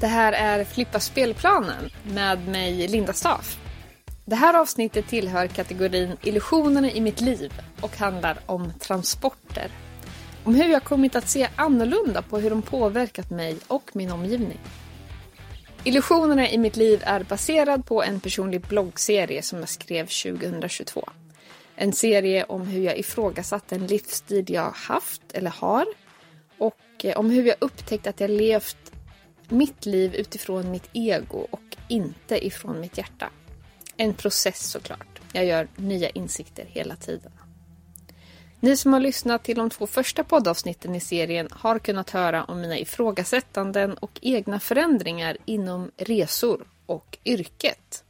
Det här är Flippa spelplanen med mig Linda Staff. Det här avsnittet tillhör kategorin Illusionerna i mitt liv och handlar om transporter. Om hur jag kommit att se annorlunda på hur de påverkat mig och min omgivning. Illusionerna i mitt liv är baserad på en personlig bloggserie som jag skrev 2022. En serie om hur jag ifrågasatt en livsstil jag haft eller har och eh, om hur jag upptäckt att jag levt mitt liv utifrån mitt ego och inte ifrån mitt hjärta. En process såklart. Jag gör nya insikter hela tiden. Ni som har lyssnat till de två första poddavsnitten i serien har kunnat höra om mina ifrågasättanden och egna förändringar inom resor och yrket.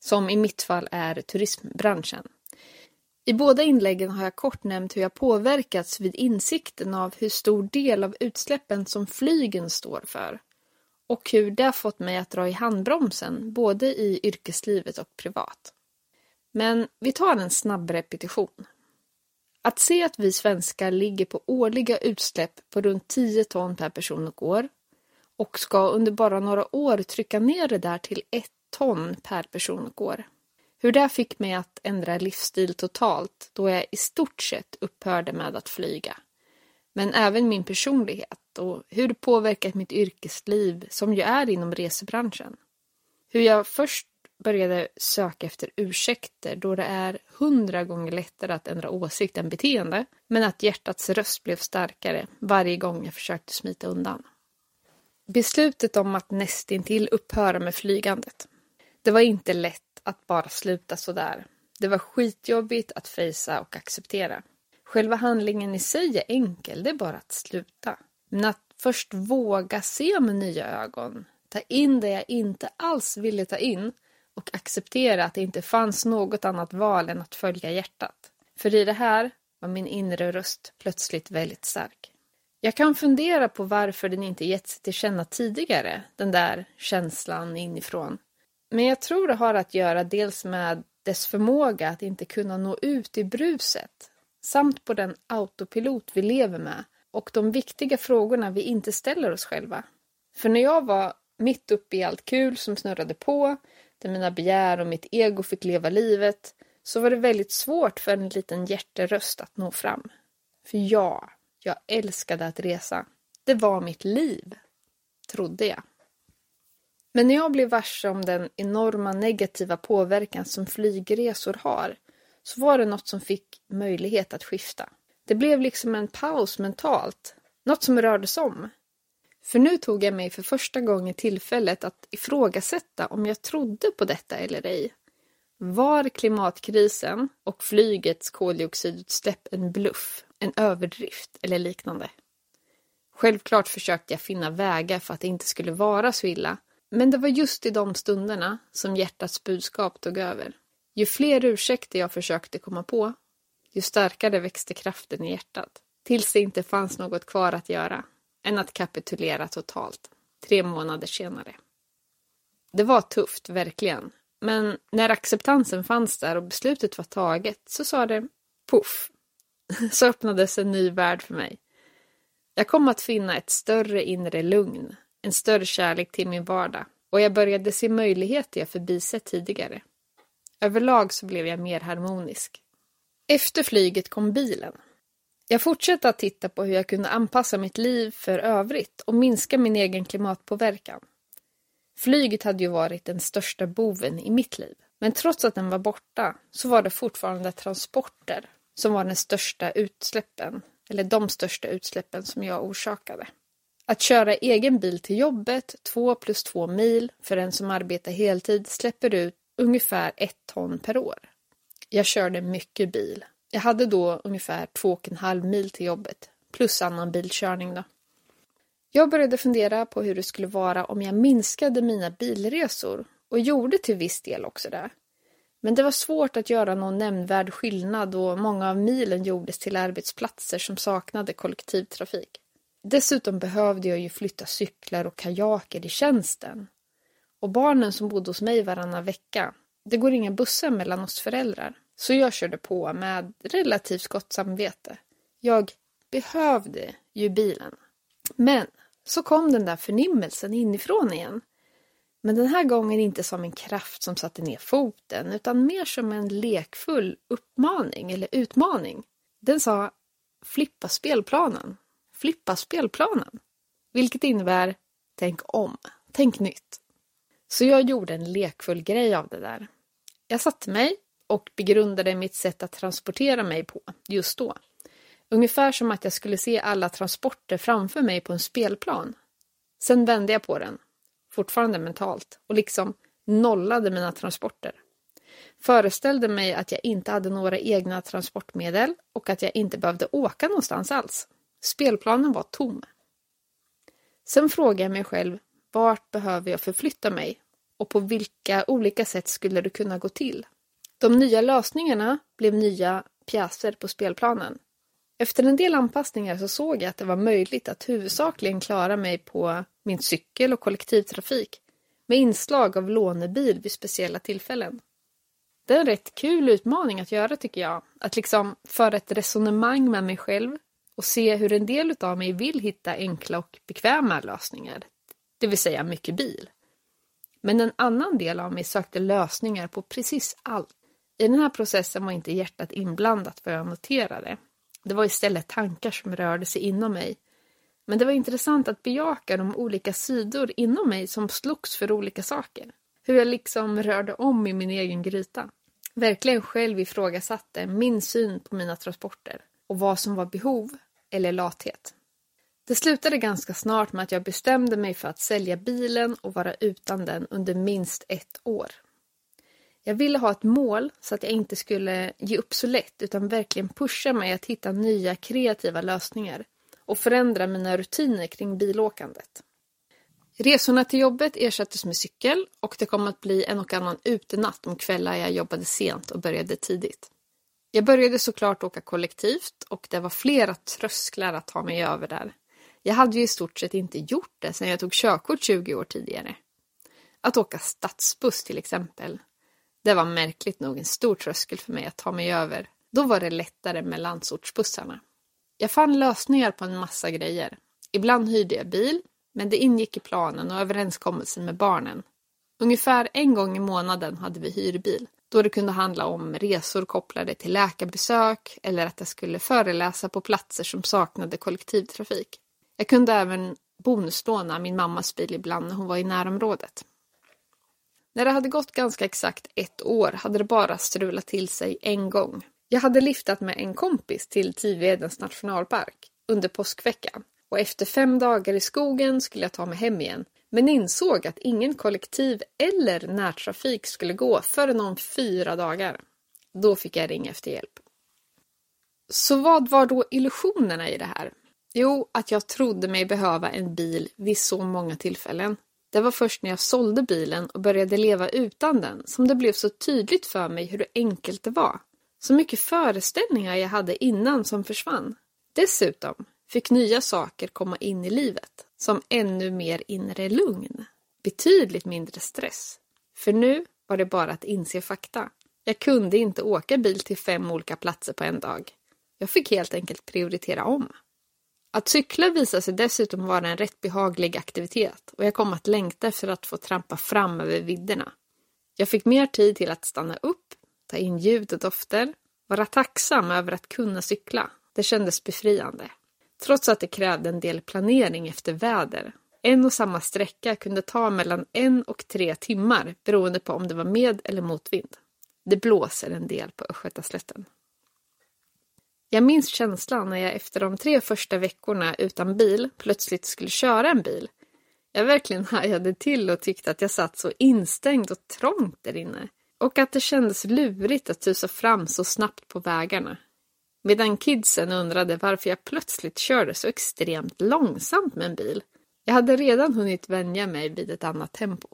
Som i mitt fall är turismbranschen. I båda inläggen har jag kort nämnt hur jag påverkats vid insikten av hur stor del av utsläppen som flygen står för och hur det har fått mig att dra i handbromsen både i yrkeslivet och privat. Men vi tar en snabb repetition. Att se att vi svenskar ligger på årliga utsläpp på runt 10 ton per person och år och ska under bara några år trycka ner det där till 1 ton per person och år. Hur det fick mig att ändra livsstil totalt då jag i stort sett upphörde med att flyga. Men även min personlighet och hur det påverkat mitt yrkesliv som ju är inom resebranschen. Hur jag först började söka efter ursäkter då det är hundra gånger lättare att ändra åsikt än beteende, men att hjärtats röst blev starkare varje gång jag försökte smita undan. Beslutet om att nästintill upphöra med flygandet. Det var inte lätt att bara sluta sådär. Det var skitjobbigt att fejsa och acceptera. Själva handlingen i sig är enkel, det är bara att sluta. Men att först våga se med nya ögon, ta in det jag inte alls ville ta in och acceptera att det inte fanns något annat val än att följa hjärtat. För i det här var min inre röst plötsligt väldigt stark. Jag kan fundera på varför den inte gett sig till känna tidigare, den där känslan inifrån. Men jag tror det har att göra dels med dess förmåga att inte kunna nå ut i bruset samt på den autopilot vi lever med och de viktiga frågorna vi inte ställer oss själva. För när jag var mitt uppe i allt kul som snurrade på, där mina begär och mitt ego fick leva livet, så var det väldigt svårt för en liten hjärteröst att nå fram. För ja, jag älskade att resa. Det var mitt liv, trodde jag. Men när jag blev varse om den enorma negativa påverkan som flygresor har så var det något som fick möjlighet att skifta. Det blev liksom en paus mentalt, något som rördes om. För nu tog jag mig för första gången tillfället att ifrågasätta om jag trodde på detta eller ej. Var klimatkrisen och flygets koldioxidutsläpp en bluff, en överdrift eller liknande? Självklart försökte jag finna vägar för att det inte skulle vara så illa, men det var just i de stunderna som hjärtats budskap tog över. Ju fler ursäkter jag försökte komma på, ju starkare växte kraften i hjärtat. Tills det inte fanns något kvar att göra än att kapitulera totalt, tre månader senare. Det var tufft, verkligen. Men när acceptansen fanns där och beslutet var taget så sa det poff. Så öppnades en ny värld för mig. Jag kom att finna ett större inre lugn, en större kärlek till min vardag och jag började se möjligheter jag förbisett tidigare. Överlag så blev jag mer harmonisk. Efter flyget kom bilen. Jag fortsatte att titta på hur jag kunde anpassa mitt liv för övrigt och minska min egen klimatpåverkan. Flyget hade ju varit den största boven i mitt liv. Men trots att den var borta så var det fortfarande transporter som var den största utsläppen, eller de största utsläppen som jag orsakade. Att köra egen bil till jobbet, två plus två mil, för en som arbetar heltid släpper ut ungefär ett ton per år. Jag körde mycket bil. Jag hade då ungefär två och en halv mil till jobbet, plus annan bilkörning då. Jag började fundera på hur det skulle vara om jag minskade mina bilresor och gjorde till viss del också det. Men det var svårt att göra någon nämnvärd skillnad då många av milen gjordes till arbetsplatser som saknade kollektivtrafik. Dessutom behövde jag ju flytta cyklar och kajaker i tjänsten. Och barnen som bodde hos mig varannan vecka, det går inga bussar mellan oss föräldrar. Så jag körde på med relativt gott samvete. Jag behövde ju bilen. Men så kom den där förnimmelsen inifrån igen. Men den här gången inte som en kraft som satte ner foten utan mer som en lekfull uppmaning eller utmaning. Den sa flippa spelplanen. Flippa spelplanen. Vilket innebär tänk om, tänk nytt. Så jag gjorde en lekfull grej av det där. Jag satte mig och begrundade mitt sätt att transportera mig på just då. Ungefär som att jag skulle se alla transporter framför mig på en spelplan. Sen vände jag på den, fortfarande mentalt, och liksom nollade mina transporter. Föreställde mig att jag inte hade några egna transportmedel och att jag inte behövde åka någonstans alls. Spelplanen var tom. Sen frågade jag mig själv, vart behöver jag förflytta mig? Och på vilka olika sätt skulle det kunna gå till? De nya lösningarna blev nya pjäser på spelplanen. Efter en del anpassningar så såg jag att det var möjligt att huvudsakligen klara mig på min cykel och kollektivtrafik med inslag av lånebil vid speciella tillfällen. Det är en rätt kul utmaning att göra tycker jag. Att liksom föra ett resonemang med mig själv och se hur en del av mig vill hitta enkla och bekväma lösningar. Det vill säga mycket bil. Men en annan del av mig sökte lösningar på precis allt. I den här processen var inte hjärtat inblandat vad jag noterade. Det var istället tankar som rörde sig inom mig. Men det var intressant att bejaka de olika sidor inom mig som slogs för olika saker. Hur jag liksom rörde om i min egen gryta. Verkligen själv ifrågasatte min syn på mina transporter och vad som var behov eller lathet. Det slutade ganska snart med att jag bestämde mig för att sälja bilen och vara utan den under minst ett år. Jag ville ha ett mål så att jag inte skulle ge upp så lätt utan verkligen pusha mig att hitta nya kreativa lösningar och förändra mina rutiner kring bilåkandet. Resorna till jobbet ersattes med cykel och det kom att bli en och annan utenatt om kvällar jag jobbade sent och började tidigt. Jag började såklart åka kollektivt och det var flera trösklar att ta mig över där. Jag hade ju i stort sett inte gjort det sedan jag tog körkort 20 år tidigare. Att åka stadsbuss till exempel. Det var märkligt nog en stor tröskel för mig att ta mig över. Då var det lättare med landsortsbussarna. Jag fann lösningar på en massa grejer. Ibland hyrde jag bil, men det ingick i planen och överenskommelsen med barnen. Ungefär en gång i månaden hade vi hyrbil, då det kunde handla om resor kopplade till läkarbesök eller att jag skulle föreläsa på platser som saknade kollektivtrafik. Jag kunde även bonuslåna min mammas bil ibland när hon var i närområdet. När det hade gått ganska exakt ett år hade det bara strulat till sig en gång. Jag hade liftat med en kompis till Tivedens nationalpark under påskveckan och efter fem dagar i skogen skulle jag ta mig hem igen men insåg att ingen kollektiv eller närtrafik skulle gå förrän om fyra dagar. Då fick jag ringa efter hjälp. Så vad var då illusionerna i det här? Jo, att jag trodde mig behöva en bil vid så många tillfällen. Det var först när jag sålde bilen och började leva utan den som det blev så tydligt för mig hur enkelt det var. Så mycket föreställningar jag hade innan som försvann. Dessutom fick nya saker komma in i livet, som ännu mer inre lugn. Betydligt mindre stress. För nu var det bara att inse fakta. Jag kunde inte åka bil till fem olika platser på en dag. Jag fick helt enkelt prioritera om. Att cykla visade sig dessutom vara en rätt behaglig aktivitet och jag kom att längta efter att få trampa fram över vidderna. Jag fick mer tid till att stanna upp, ta in ljud och dofter, vara tacksam över att kunna cykla. Det kändes befriande. Trots att det krävde en del planering efter väder. En och samma sträcka kunde ta mellan en och tre timmar beroende på om det var med eller motvind. Det blåser en del på Östgötaslätten. Jag minns känslan när jag efter de tre första veckorna utan bil plötsligt skulle köra en bil. Jag verkligen hajade till och tyckte att jag satt så instängd och trångt där inne. Och att det kändes lurigt att tusa fram så snabbt på vägarna. Medan kidsen undrade varför jag plötsligt körde så extremt långsamt med en bil. Jag hade redan hunnit vänja mig vid ett annat tempo.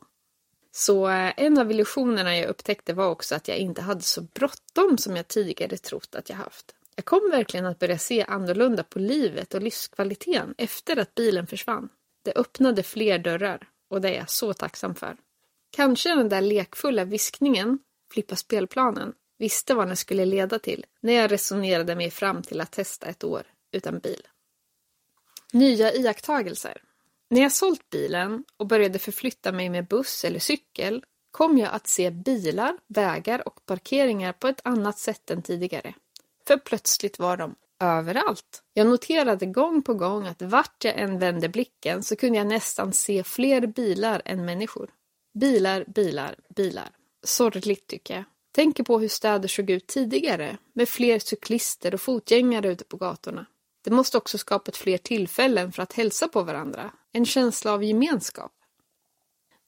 Så eh, en av illusionerna jag upptäckte var också att jag inte hade så bråttom som jag tidigare trott att jag haft. Jag kom verkligen att börja se annorlunda på livet och livskvaliteten efter att bilen försvann. Det öppnade fler dörrar och det är jag så tacksam för. Kanske den där lekfulla viskningen, flippa spelplanen, visste vad den skulle leda till när jag resonerade mig fram till att testa ett år utan bil. Nya iakttagelser. När jag sålt bilen och började förflytta mig med buss eller cykel kom jag att se bilar, vägar och parkeringar på ett annat sätt än tidigare. För plötsligt var de överallt. Jag noterade gång på gång att vart jag än vände blicken så kunde jag nästan se fler bilar än människor. Bilar, bilar, bilar. Sorgligt tycker jag. Tänker på hur städer såg ut tidigare med fler cyklister och fotgängare ute på gatorna. Det måste också skapat fler tillfällen för att hälsa på varandra. En känsla av gemenskap.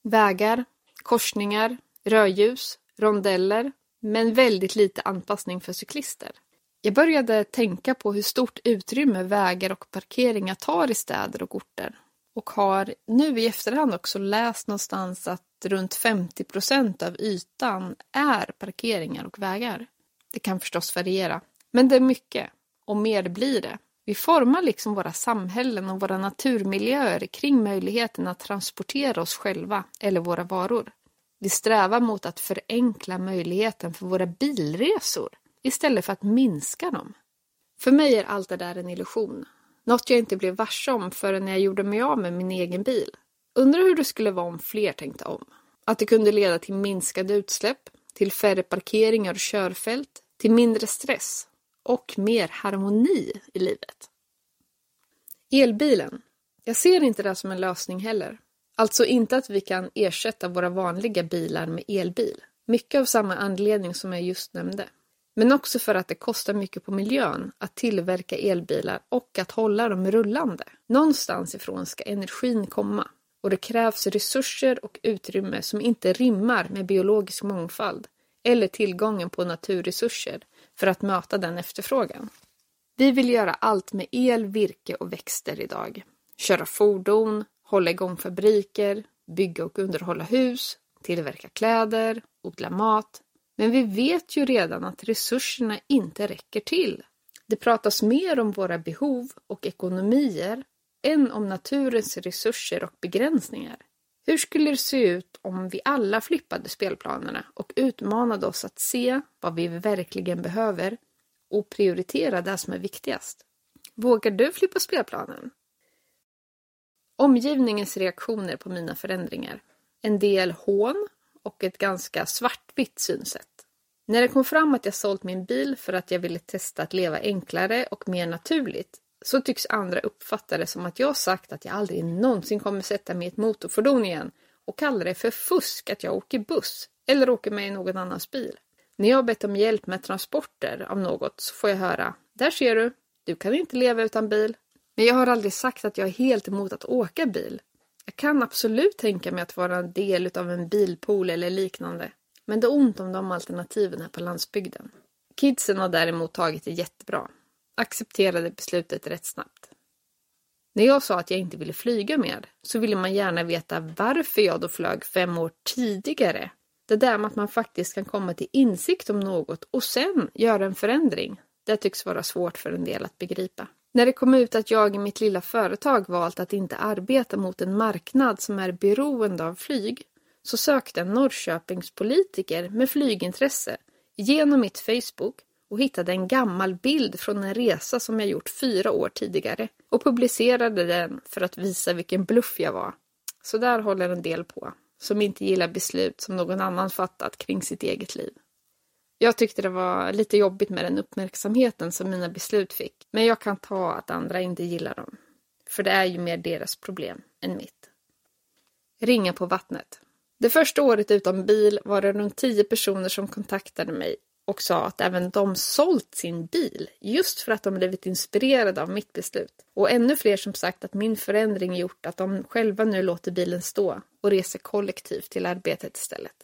Vägar, korsningar, rödljus, rondeller, men väldigt lite anpassning för cyklister. Jag började tänka på hur stort utrymme vägar och parkeringar tar i städer och orter. Och har nu i efterhand också läst någonstans att runt 50 procent av ytan är parkeringar och vägar. Det kan förstås variera, men det är mycket. Och mer blir det. Vi formar liksom våra samhällen och våra naturmiljöer kring möjligheten att transportera oss själva eller våra varor. Vi strävar mot att förenkla möjligheten för våra bilresor istället för att minska dem. För mig är allt det där en illusion. Något jag inte blev varse om förrän jag gjorde mig av med min egen bil. Undrar hur det skulle vara om fler tänkte om. Att det kunde leda till minskade utsläpp, till färre parkeringar och körfält, till mindre stress och mer harmoni i livet. Elbilen. Jag ser inte det som en lösning heller. Alltså inte att vi kan ersätta våra vanliga bilar med elbil. Mycket av samma anledning som jag just nämnde. Men också för att det kostar mycket på miljön att tillverka elbilar och att hålla dem rullande. Någonstans ifrån ska energin komma och det krävs resurser och utrymme som inte rimmar med biologisk mångfald eller tillgången på naturresurser för att möta den efterfrågan. Vi vill göra allt med el, virke och växter idag. Köra fordon, hålla igång fabriker, bygga och underhålla hus, tillverka kläder, odla mat. Men vi vet ju redan att resurserna inte räcker till. Det pratas mer om våra behov och ekonomier än om naturens resurser och begränsningar. Hur skulle det se ut om vi alla flippade spelplanerna och utmanade oss att se vad vi verkligen behöver och prioritera det som är viktigast? Vågar du flippa spelplanen? Omgivningens reaktioner på mina förändringar. En del hån och ett ganska svartvitt synsätt. När det kom fram att jag sålt min bil för att jag ville testa att leva enklare och mer naturligt så tycks andra uppfatta det som att jag sagt att jag aldrig någonsin kommer sätta mig i ett motorfordon igen och kallar det för fusk att jag åker buss eller åker med i någon annans bil. När jag bett om hjälp med transporter av något så får jag höra Där ser du, du kan inte leva utan bil. Men jag har aldrig sagt att jag är helt emot att åka bil. Jag kan absolut tänka mig att vara en del av en bilpool eller liknande. Men det är ont om de alternativen här på landsbygden. Kidsen har däremot tagit det jättebra accepterade beslutet rätt snabbt. När jag sa att jag inte ville flyga mer så ville man gärna veta varför jag då flög fem år tidigare. Det där med att man faktiskt kan komma till insikt om något och sen göra en förändring, det tycks vara svårt för en del att begripa. När det kom ut att jag i mitt lilla företag valt att inte arbeta mot en marknad som är beroende av flyg så sökte en Norrköpingspolitiker med flygintresse genom mitt Facebook och hittade en gammal bild från en resa som jag gjort fyra år tidigare och publicerade den för att visa vilken bluff jag var. Så där håller en del på, som inte gillar beslut som någon annan fattat kring sitt eget liv. Jag tyckte det var lite jobbigt med den uppmärksamheten som mina beslut fick, men jag kan ta att andra inte gillar dem. För det är ju mer deras problem än mitt. Ringa på vattnet. Det första året utan bil var det runt tio personer som kontaktade mig och sa att även de sålt sin bil just för att de blivit inspirerade av mitt beslut. Och ännu fler som sagt att min förändring gjort att de själva nu låter bilen stå och reser kollektivt till arbetet istället.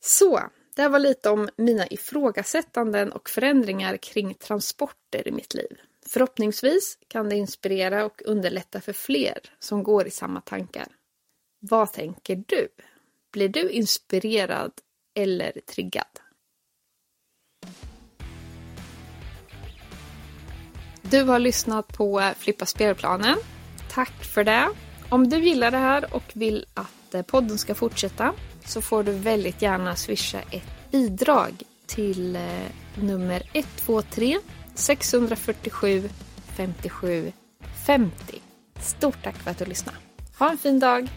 Så, det här var lite om mina ifrågasättanden och förändringar kring transporter i mitt liv. Förhoppningsvis kan det inspirera och underlätta för fler som går i samma tankar. Vad tänker du? Blir du inspirerad eller triggad? Du har lyssnat på Flippa spelplanen. Tack för det. Om du gillar det här och vill att podden ska fortsätta så får du väldigt gärna swisha ett bidrag till eh, nummer 123 647 57 50. Stort tack för att du lyssnade. Ha en fin dag!